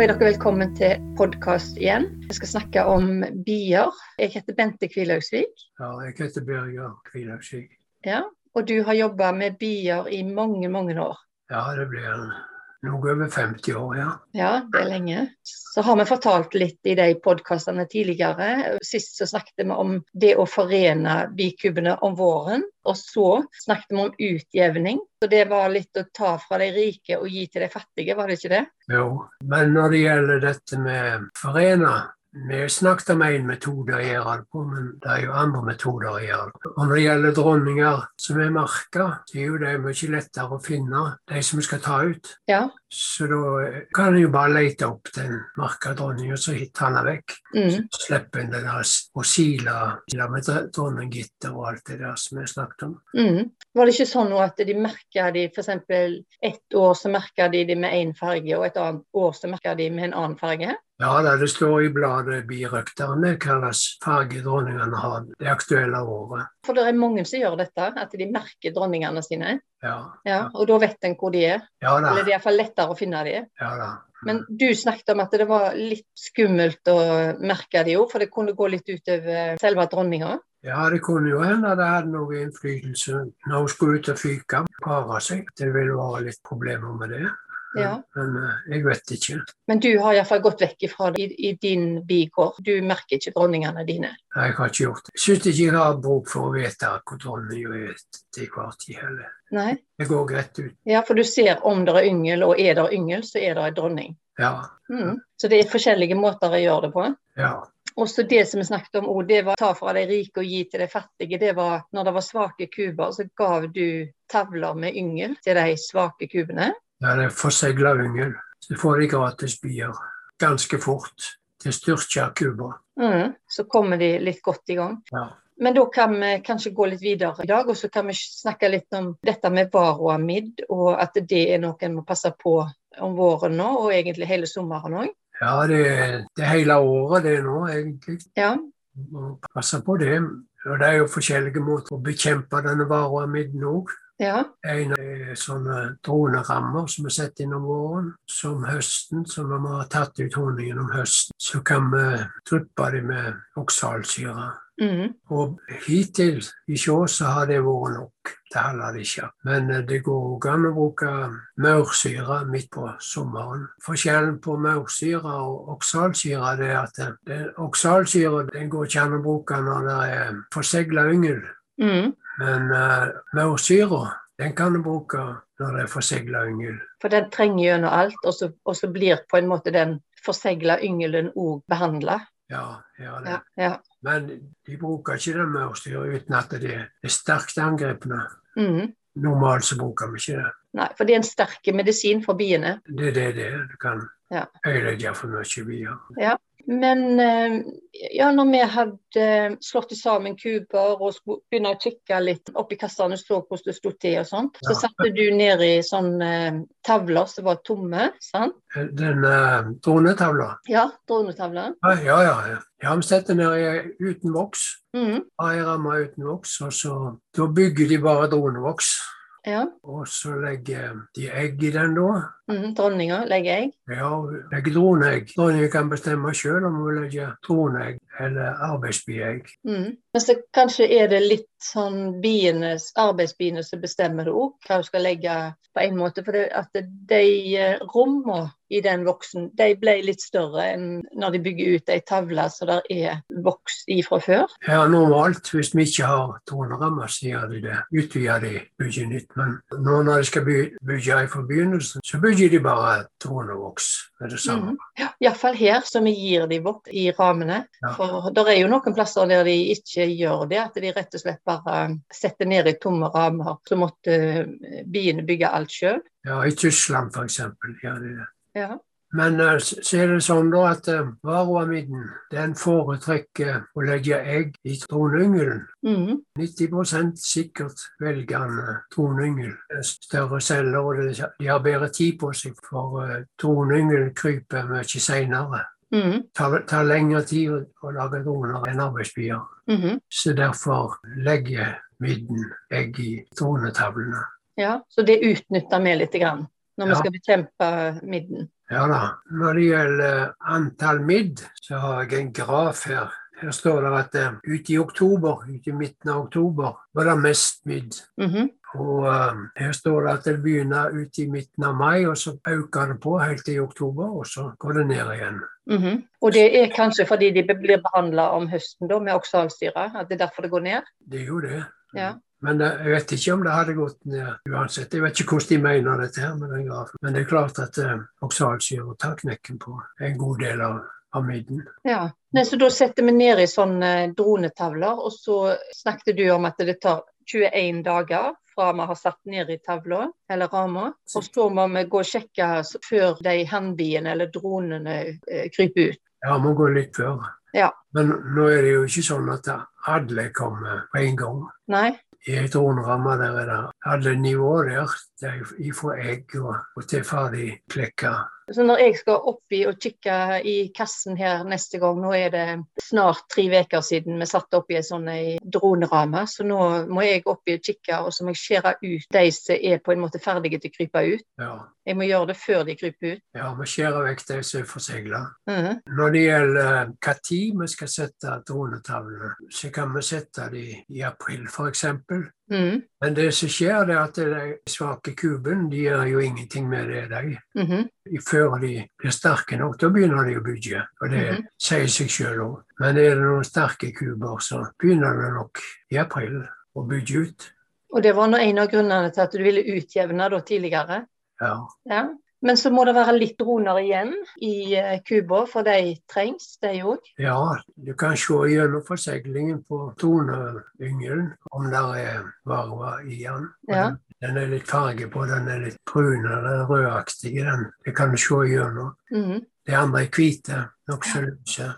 da er dere velkommen til podkast igjen. Vi skal snakke om bier. Jeg heter Bente Kvilhaugsvik. Ja, jeg heter Birger Kvilhaugsvik. Ja, og du har jobba med bier i mange, mange år. Ja, det blir noe over 50 år, ja. Ja, det er lenge. Så har vi fortalt litt i de podkastene tidligere. Sist så snakket vi om det å forene bikubene om våren. Og så snakket vi om utjevning. Så det var litt å ta fra de rike og gi til de fattige, var det ikke det? Jo, men når det gjelder dette med forene vi har snakket om én metode å gjøre det på, men det er jo andre metoder å gjøre det. Og når det gjelder dronninger som er merka, så er jo det mye lettere å finne de som vi skal ta ut. Ja. Så da kan en jo bare lete opp den merka dronninga, så hitter han vekk. Mm. Så slipper en det der å sile med dronninggitter og alt det der som vi snakket om. Mm. Var det ikke sånn at de merka de f.eks. ett år så merka de de med én farge, og et annet år så merka de med en annen farge? Ja, da, det står i bladet Birøkterne kalles fargedronningene farge dronningene har det aktuelle året. For det er mange som gjør dette, at de merker dronningene sine. Ja, Ja, og da vet en hvor de er. ja da. Eller det er iallfall lettere å finne de. Ja, da. Men du snakket om at det var litt skummelt å merke de jo, for det kunne gå litt utover selve dronninga. Ja, det kunne jo hende det hadde noe innflytelse når hun skulle ut og fyke, pare seg. Det ville være litt problemer med det. Ja. Men eh, jeg vet ikke. Men du har iallfall gått vekk ifra det i, i din bikår. Du merker ikke dronningene dine. Nei, Jeg har ikke gjort det. Jeg syns ikke jeg har bruk for å vite hvor dronninga er til hver tid heller. Nei. Det går greit ut. Ja, for du ser om det er yngel, og er det yngel, så er det en dronning. Ja. Mm. Så det er forskjellige måter å gjøre det på. Ja. Og så det som vi snakket om, oh, det var ta fra de rike og gi til de fattige. Det var når det var svake kuber, så gav du tavler med yngel til de svake kubene. Ja, det er forsegla yngel. Så får de gratis bier ganske fort. til styrka Cuba. Mm. Så kommer de litt godt i gang. Ja. Men da kan vi kanskje gå litt videre i dag, og så kan vi snakke litt om dette med varoamid, og at det er noe en må passe på om våren nå, og egentlig hele sommeren òg. Ja, det, det hele året det nå, egentlig. Ja. Må passe på det. Og det er jo forskjellige måter å bekjempe denne varoamiden òg. Ja. En sånne dronerammer som vi setter innom våren. Som høsten, når vi har tatt ut honningen om høsten, så kan vi dryppe dem med oksalsyre. Mm. Og hittil i sjå så har det vært nok. Det holder det ikke. Men eh, det går òg an å bruke maursyre midt på sommeren. Forskjellen på maursyre og oksalsyre det er at det, det, oksalsyre går ikke an å bruke når det er forsegla yngel. Mm. Men uh, maursyra den kan du bruke når det er forsegla yngel. For den trenger gjennom alt, og så, og så blir på en måte den forsegla yngelen òg behandla. Ja, ja, det. Ja. ja. Men de bruker ikke den maursyra uten at det er sterkt angrepne. Mm. Normalt så bruker vi ikke det. Nei, for det er en sterk medisin for biene. Det er det det er. Du kan Ja. ødelegge for mye bier. Men eh, ja, når vi hadde slått sammen kuber og skulle begynne å kikke litt oppi kassene så hvordan det sto til og sånt, så satte du ned i sånne eh, tavler som var tomme. sant? Den uh, dronetavla Ja, dronetavler. ja, ja, ja. ja. Vi setter ned uten voks. Mm, ei ramme uten voks, og så Da bygger de bare dronevoks. Ja. Og så legger de egg i den, da. Mm, dronninga legger egg. Ja, legger dronegg. Dronninga kan bestemme sjøl om hun vil legge droneegg eller arbeidsbiegg. Mm. Men så kanskje er det litt sånn bienes, arbeidsbiene som bestemmer det òg, hva du skal legge på en måte. For det, at de eh, rommene i den voksen de ble litt større enn når de bygger ut ei tavle så der er voks i fra før. Ja, normalt, hvis vi ikke har tårnrammer, så gjør de det. Utvider de, bygger nytt. Men nå når de skal by- bygge fra begynnelsen, så bygger de bare tårn og voks. det samme. Mm. Ja, Iallfall her, så vi gir de voks i rammene. Ja. For det er jo noen plasser der de ikke gjør det, at de rett og slett bare setter ned i tomme rammer. Så måtte eh, biene bygge alt sjøl. Ja, i Tyskland f.eks. de det. Ja. Men eh, så er det sånn da at uh, varoamiden den foretrekker å legge egg i troneyngelen. Mm. 90 sikkert velger han tronyngel. Større celler, og de har bedre tid på seg, for tronyngelen kryper mye seinere. Mm. tar, tar lengre tid å, lage droner enn arbeidsbier. Mhm. Så derfor legger midden egg i tronetavlene. Ja, så det utnytter vi litt. Grann. Når Ja. vi skal bekjempe midden. Ja da. Når det gjelder antall midd, så har jeg en graf her. Her står det at eh, ute i oktober, ute i midten av oktober, var det mest midd. Mhm. Og uh, her står det at det begynner ute i midten av mai, og så øker det på helt til oktober, og så går det ned igjen. Mhm. Og det er kanskje fordi de blir behandla om høsten da, med oksalsyre, at det er derfor det går ned? Det er jo det. Ja. Men eh, jeg vet ikke om det hadde gått ned uansett. Jeg vet ikke hvordan de mener dette her med den grafen. Men det er klart at eh, oksalsyre tar knekken på en god del av, midden. Ja. Nei, så da setter vi ned i sånne dronetavler, og så snakket du om at det tar 21 dager fra vi har satt ned i tavla eller rama. Og så må vi gå og sjekke før de hannbiene eller dronene eh, kryper ut. Ja, må gå litt før. Ja. Men nå er det jo ikke sånn at alle kommer på en gang. Nei? I ei droneramme der er det alle nivåer der. Er fra egg og, og til ferdig klekka. Så når jeg skal oppi og kikke i kassen her neste gang, nå er det snart tre uker siden vi satt oppi en sånn ei droneramme, så nå må jeg oppi og kikke, og så må jeg skjære ut de som er på en måte ferdige til å krype ut. Ja. Jeg må gjøre det før de kryper ut. ja, vi skjærer vekk de som er forsegla. Mhm. Når det gjelder når vi skal sette dronetavlene, så kan vi sette dem i april f.eks. Mhm. Men det som skjer, er at de svake kuben de gjør jo ingenting med det, de. Mhm. Før de blir sterke nok, da begynner de å bygge. Og det Mhm. sier seg sjøl òg. Men er det noen sterke kuber, så begynner det nok i april å bygge ut. Og det var en av grunnene til at du ville utjevne da tidligere. Ja. Ja. Men så må det være litt droner igjen i Cuba, for de trengs, de òg. ja, du kan se gjennom forseglingen på toneyngelen om det er varva i den. Ja. Den, er litt farge på, den er litt brun eller rødaktig. Den. Det kan du se gjennom. Mm. De andre er hvite, nokså lyse.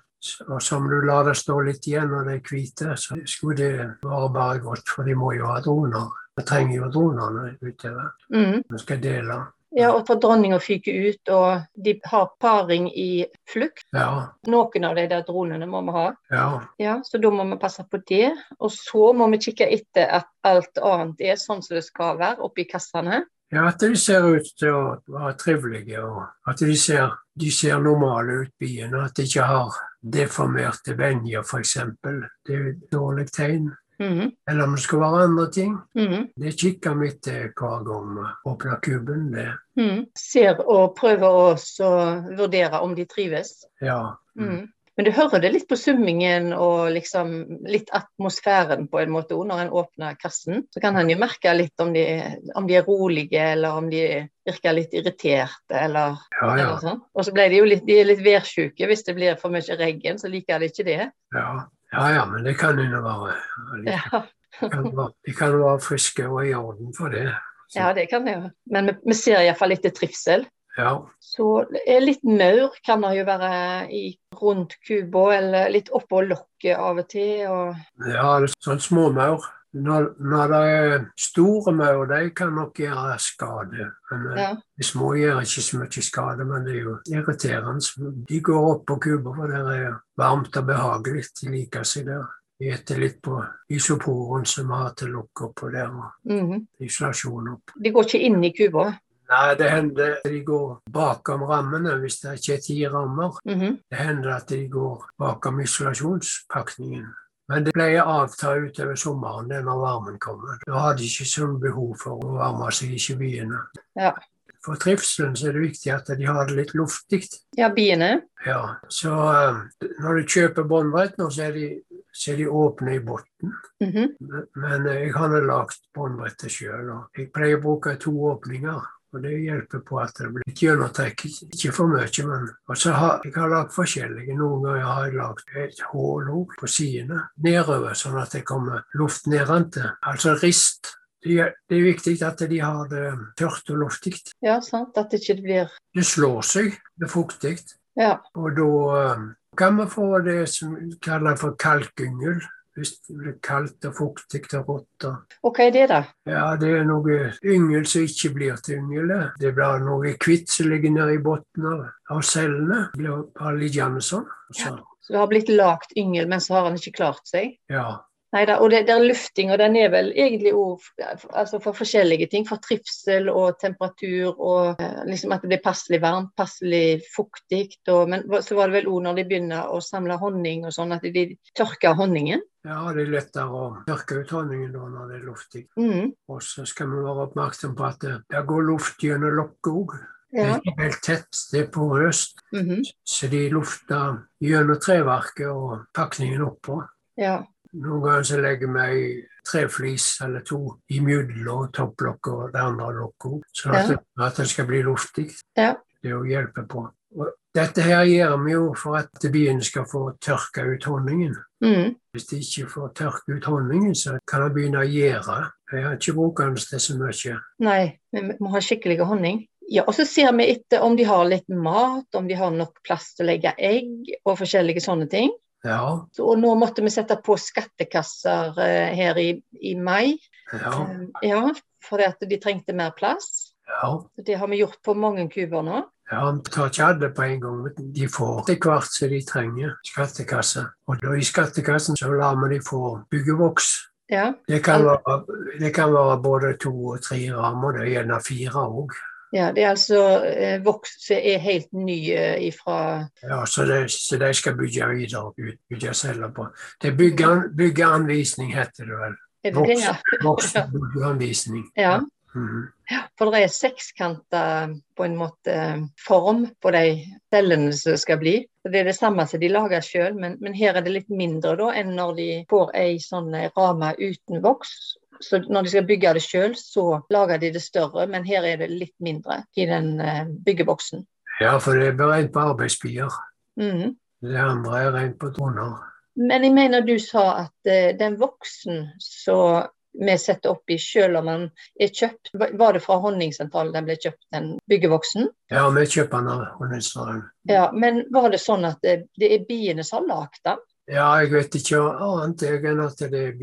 Og som du lar det stå litt igjen når de er hvite, så skulle det være bare godt, for de må jo ha droner. Vi trenger jo dronene utover. Mhm. Vi skal dele. Ja, og for dronninga fyker ut, og de har paring i flukt. Ja, Noen av de der dronene må vi ha. ja. Ja, så da må vi passe på det. Og så må vi kikke etter at alt annet er sånn som det skal være oppi kassene. Ja, at de ser ut til å være trivelige, og at de ser, de ser normale ut byen. og At de ikke har deformerte venner, f.eks. Det er et dårlig tegn. Mhm, Eller om det skal være andre ting. mhm, Det kikker vi etter hver gang vi åpner kuben. Det. Mm. Ser og prøver også å vurdere om de trives. Ja. Mhm. Men du hører det litt på summingen og liksom litt atmosfæren på en måte òg når en åpner kassen. Så kan en jo merke litt om de, om de er rolige, eller om de virker litt irriterte, eller, Ja, ja. eller sånn. Og så ble de jo litt, de litt værsjuke hvis det blir for mye regn, så liker de ikke det. Ja, ja, ja men det kan jo være. Ja, De kan være, de kan være friske og i orden for det. Så, ja det kan det jo. Men vi, vi ser iallfall etter trivsel. ja. Så litt maur kan det jo være i, rundt kuba, eller litt oppå lokket av og til. Og, ja, det er sånn småmaur. Når, når det er store maur, de kan nok gjøre skade. Men eh, ja. de små gjør ikke så mye skade, men det er jo irriterende. De går opp på kuber, for det er varmt og behagelig. De liker seg der. De etter litt på isoporen som vi har til lokk oppå der, og mhm. isolasjon opp. De går ikke inn i kuba. Nei, det hender de går bakom rammene hvis det ikke er ti rammer. Mhm. Det hender at de går bakom isolasjonspakningen. Men det pleier å avta utover sommeren det når varmen kommer. Da har de ikke sånn behov for å varme seg i byene. Ja. For trivselen så er det viktig at de har det litt luftig. ja, biene. Ja, så eh, når du kjøper båndbrett nå, så er de, så de åpne i bunnen. Mhm. Men- Men jeg har lagd båndbrettet sjøl, jeg pleier å bruke to åpninger. Og det hjelper på at det blir litt gjennomtrekk. Ikke for mye, men Og så har jeg har lagd forskjellige. Noen ganger har jeg lagd et hull på sidene nedover, sånn at det kommer luft nedentil. Altså rist. Det er, det er viktig at de har det tørt og luftig. Ja, sant. At det ikke blir Det slår seg, det er fuktig. Ja. Og da eh, kan vi få det som kaller for kalkyngel. Hvis det blir kaldt og fuktig og rått. og- hva er det, da? Ja, det er noe yngel som ikke blir til yngel. det. Blir noe hvitt som ligger nede i bunnen av, cellene. Det blir bare liggende sånn. Så, Så det har blitt lagt yngel, men så har han ikke klart seg? ja. Nei da, og det, det er lufting, og den er vel egentlig òg altså for forskjellige ting. For trivsel og temperatur, og eh, liksom at det blir passelig varmt, passelig fuktig. Og, men så var det vel òg når de begynner å samle honning og sånn, at de tørker honningen. Ja, det er lettere å tørke ut honningen da når det er luftig. Mm. Og så skal vi være oppmerksom på at det, det går luft gjennom lokket òg. Det er helt tett, det er porøst. -hmm. Så de lufter gjennom treverket og pakningen oppå. ja. Noen ganger så legger vi ei treflis eller to imellom topplokket og det andre lokket, sånn at, Ja. at det skal bli luftig. Ja. Det å hjelpe på. Og dette her gjør vi jo for at bien skal få tørka ut honningen. Mm. Hvis de ikke får tørka ut honningen, så kan de begynne å gjære. Jeg har ikke brukt den til så mye. Nei, vi må ha skikkelig honning. Ja, og så ser vi etter om de har litt mat, om de har nok plass til å legge egg og forskjellige sånne ting. Ja, Så, og nå måtte vi sette på skattekasser eh, her i, i mai. ja, Eh, ja, fordi at de trengte mer plass. ja. Det har vi gjort på mange kuber nå. Ja, Vi tar ikke alle på en gang, de får etter hvert som de trenger skattekasse. Og da i skattekassen så lar vi de få byggevoks. Ja, Det kan, være, det kan være både to og tre rammer, det er gjerne fire òg. Ja det er altså eh, voks som er helt ny eh, ifra Ja, så, det, så de skal bygge videre ut- bygge celler på. Det er bygge, byggeanvisning, heter det vel. Voksenbyggeanvisning. det, ja? Byggeanvisning. ja. Mhm. For det er sekskanta på en måte form på de cellene som skal bli. Det er det samme som de lager sjøl, men, men her er det litt mindre da enn når de får ei sånn ramme uten voks. Så når de skal bygge det sjøl, så lager de det større, men her er det litt mindre i den eh, byggeboksen. Ja, for det er beregnet på arbeidsbier. Mm. Det andre er rent på droner. Men jeg mener du sa at eh, den voksen som vi setter oppi selv om den er kjøpt, var var det fra Honningsentralen den ble kjøpt, den byggevoksen? Ja, vi kjøper den av Honningsentralen. Ja, men var det sånn at det, det er biene som har lagd den? Ja, jeg vet ikke annet enn at det er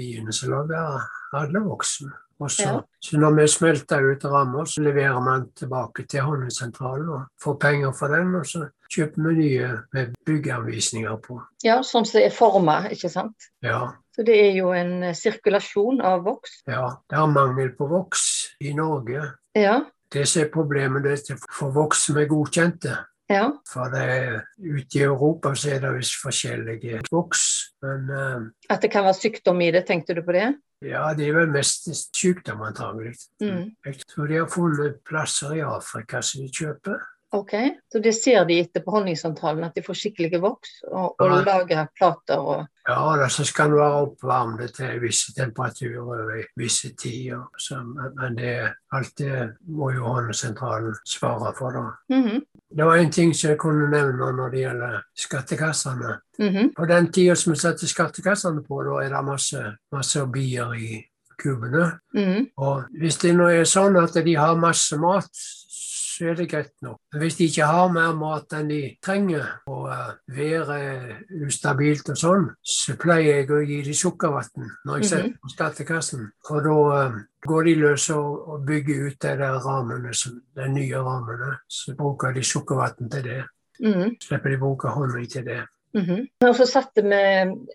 lager alle voksen. Også. Ja. så når vi smelter ut rammer, så leverer man tilbake til Honningsentralen og får penger for den. Og så kjøper vi nye med byggeanvisninger på. Ja, sånn som er forma, ikke sant? Ja, Så det er jo en eh, sirkulasjon av voks. ja. Det er mangel på voks i Norge. Ja, Det som er problemet, det er å få voks som er godkjente. Ja, For det, ute i Europa så er det visst forskjellige voks. Men uh, At det kan være sykdom i det, tenkte du på det? ja, det er vel mest sykdom antagelig. Mm. Jeg tror de har funnet plasser i Afrika som de kjøper. Ok, så det ser de etter på Honningsentralen, at de får skikkelige voks og, og Ja. lager plater og Ja, det så skal den være oppvarmet til visse temperaturer over visse tider. Så, men- det, alt det må jo Håndsentralen svare for. da. Mhm, Det var en ting som jeg kunne nevne når det gjelder skattekassene. mhm, På den tida som vi setter skattekassene på, da er det masse, masse bier i kubene. mhm. Og hvis det nå er sånn at de har masse mat, så er det greit nok. Hvis de ikke har mer mat enn de trenger, og uh, været er ustabilt og sånn, så pleier jeg å gi dem sukkervann når jeg setter på skattekassen. Og da eh, går de løs og, bygger ut de der rammene, som- de nye rammene. Så bruker de sukkervann til det. Mm. Slipper de bruke honning til det. Mhm. Og så satte vi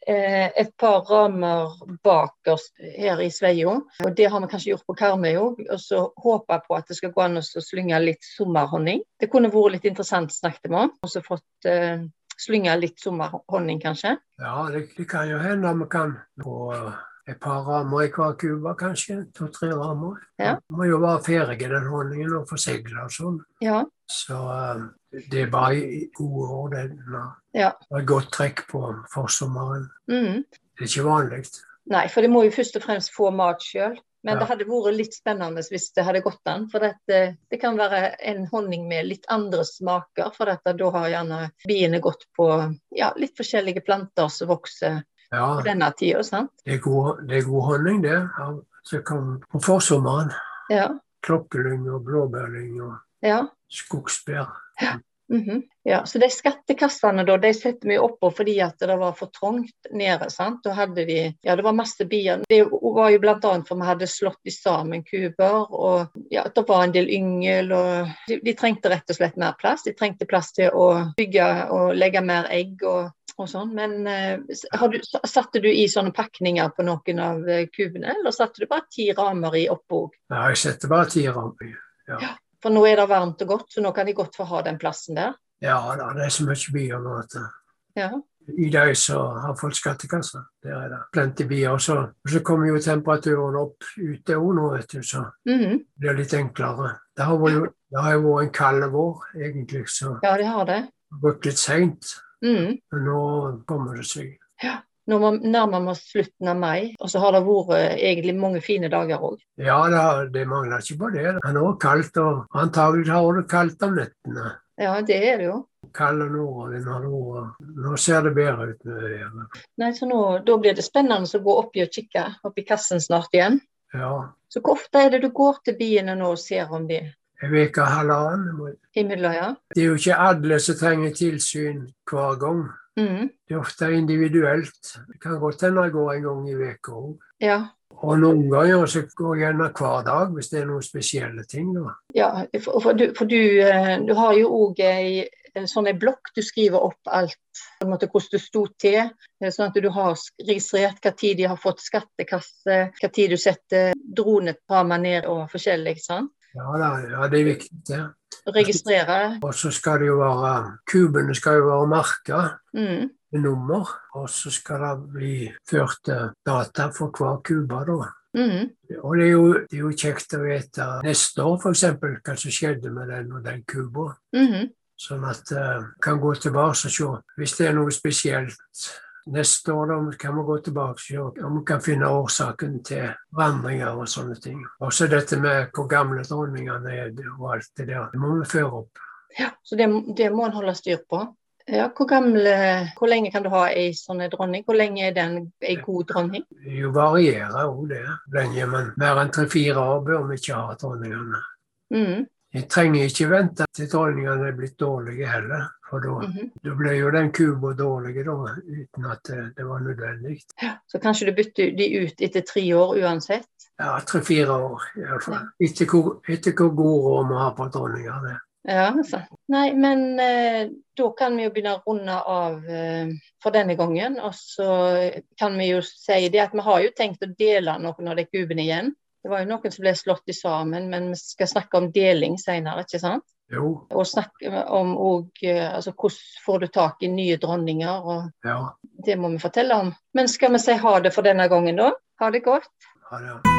eh, et par ramer bak oss her i Sveio. Og det har vi kanskje gjort på Karmøy òg. Og så håper på at det skal gå an å slynge litt sommerhonning. Det kunne vært litt interessant, snakket vi om. Og så fått eh, slynge litt sommerhonning, kanskje. Ja, det, det kan jo hende vi kan få et par ramer i hver kube, kanskje. To-tre ramer. Ja. Må jo være ferdig den honningen og forsegle og sånn. Ja. Så eh, det i gode år. Det Ja. det et godt trekk på forsommeren. Mm. Det er ikke vanlig. Nei, for de må jo først og fremst få mat sjøl. Men Ja. det hadde vært litt spennende hvis det hadde gått an. For det, det kan være en honning med litt andre smaker. For dette, da har gjerne biene gått på ja, litt forskjellige planter som vokser Ja, på denne tida. sant? det er god, det er god honning, det. Som Så kom på forsommeren. Ja. Klokkelyng og blåbærlyng og ja. Skogsbær. mhm. Ja, så de skattekassene da, de setter vi oppå fordi at det var for trangt nede. sant? Da hadde vi, ja det var masse bier. Det var jo annet for vi hadde slått i sammen kuber, og ja, det var en del yngel. og de, de trengte rett og slett mer plass. De trengte plass til å bygge og legge mer egg. og og sånn. Men eh, har du, satte du i sånne pakninger på noen av eh, kubene, eller satte du bare ti ramer i oppå? Ja, jeg setter bare ti rammer. Ja. For nå er det varmt og godt, så nå kan de godt få ha den plassen der. ja da, det er så mye bier nå at eh, Ja. i dag så har folk skattekasse, der er det plenty bier. Og så, så kommer jo temperaturen opp ute òg nå, vet du, så Mhm. det er litt enklere. Det har vært, det har vært en kald vår, egentlig, så det ja, det har det. har gått litt seint. Mhm. Men nå kommer det seg. Nå nærmer vi oss slutten av mai, og så har det vært eh, egentlig mange fine dager òg. Ja, det, har- det mangler ikke på det. Det er også kaldt, og antagelig har det kaldt om nettene. Ja, det er det jo. Kald nordavind har det vært. Nå ser det bedre ut med været. Nei, så nå, Da blir det spennende å gå oppi og kikke oppi kassen snart igjen. Ja, Så hvor ofte er det du går til biene nå og ser om de en uke og halvannen. imellom, ja? Det er jo ikke alle som trenger tilsyn hver gang. Mhm. Det er ofte individuelt. Det kan godt hende jeg går en gang i uka òg. Ja. Og noen ganger så går jeg gjerne hver dag hvis det er noen spesielle ting. da. ja. For, for, du, for du, eh, du har jo òg ei en sånn ei blokk du skriver opp alt på en måte hvordan det sto til. eh, Sånn at du har registrert hva tid de har fått skattekasse, hva tid du setter dronetramer ned og forskjellig. sant? Ja, ja det er viktig. det. Registrere. Og så skal det jo være Kubene skal jo være merka Mm. med nummer. Og så skal det bli ført eh, data for hver kube. da. Mm. Og det er, jo, det er jo kjekt å vite neste år f.eks. hva som skjedde med den og den kuba. Mm. Sånn at uh, kan gå tilbake og se. Hvis det er noe spesielt neste år, kan vi gå tilbake og se om vi kan finne årsaken til vandringer og sånne ting. Også dette med hvor gamle dronningene er og alt det der. Det må vi føre opp. Ja, så det, det må en holde styr på. Ja, hvor, gamle, hvor lenge kan du ha ei sånn dronning? Hvor lenge er den ei god dronning? Det varierer jo det. Lenge, men mer enn tre-fire år bør vi ikke ha dronningene. Mm. Jeg trenger ikke vente til dronningene er blitt dårlige heller. For da, mm -hmm. ble jo den kuba dårlig da, uten at det, det var nødvendig. Så kanskje du bytter de ut etter tre år uansett? Ja, tre-fire år iallfall. Etter, hvor- etter hvor god råd vi har på dronninga. Det. Ja, sant. Nei, men eh, da kan vi jo begynne å runde av eh, for denne gangen. Og så kan vi jo si det at vi har jo tenkt å dele noen av de kubene igjen. Det var jo noen som ble slått i sammen, men vi skal snakke om deling senere, ikke sant? Jo, Og snakke om og, eh, altså, hvordan får du tak i nye dronninger, og ja. det må vi fortelle om. Men skal vi si ha det for denne gangen, da? Ha det godt. Ha det.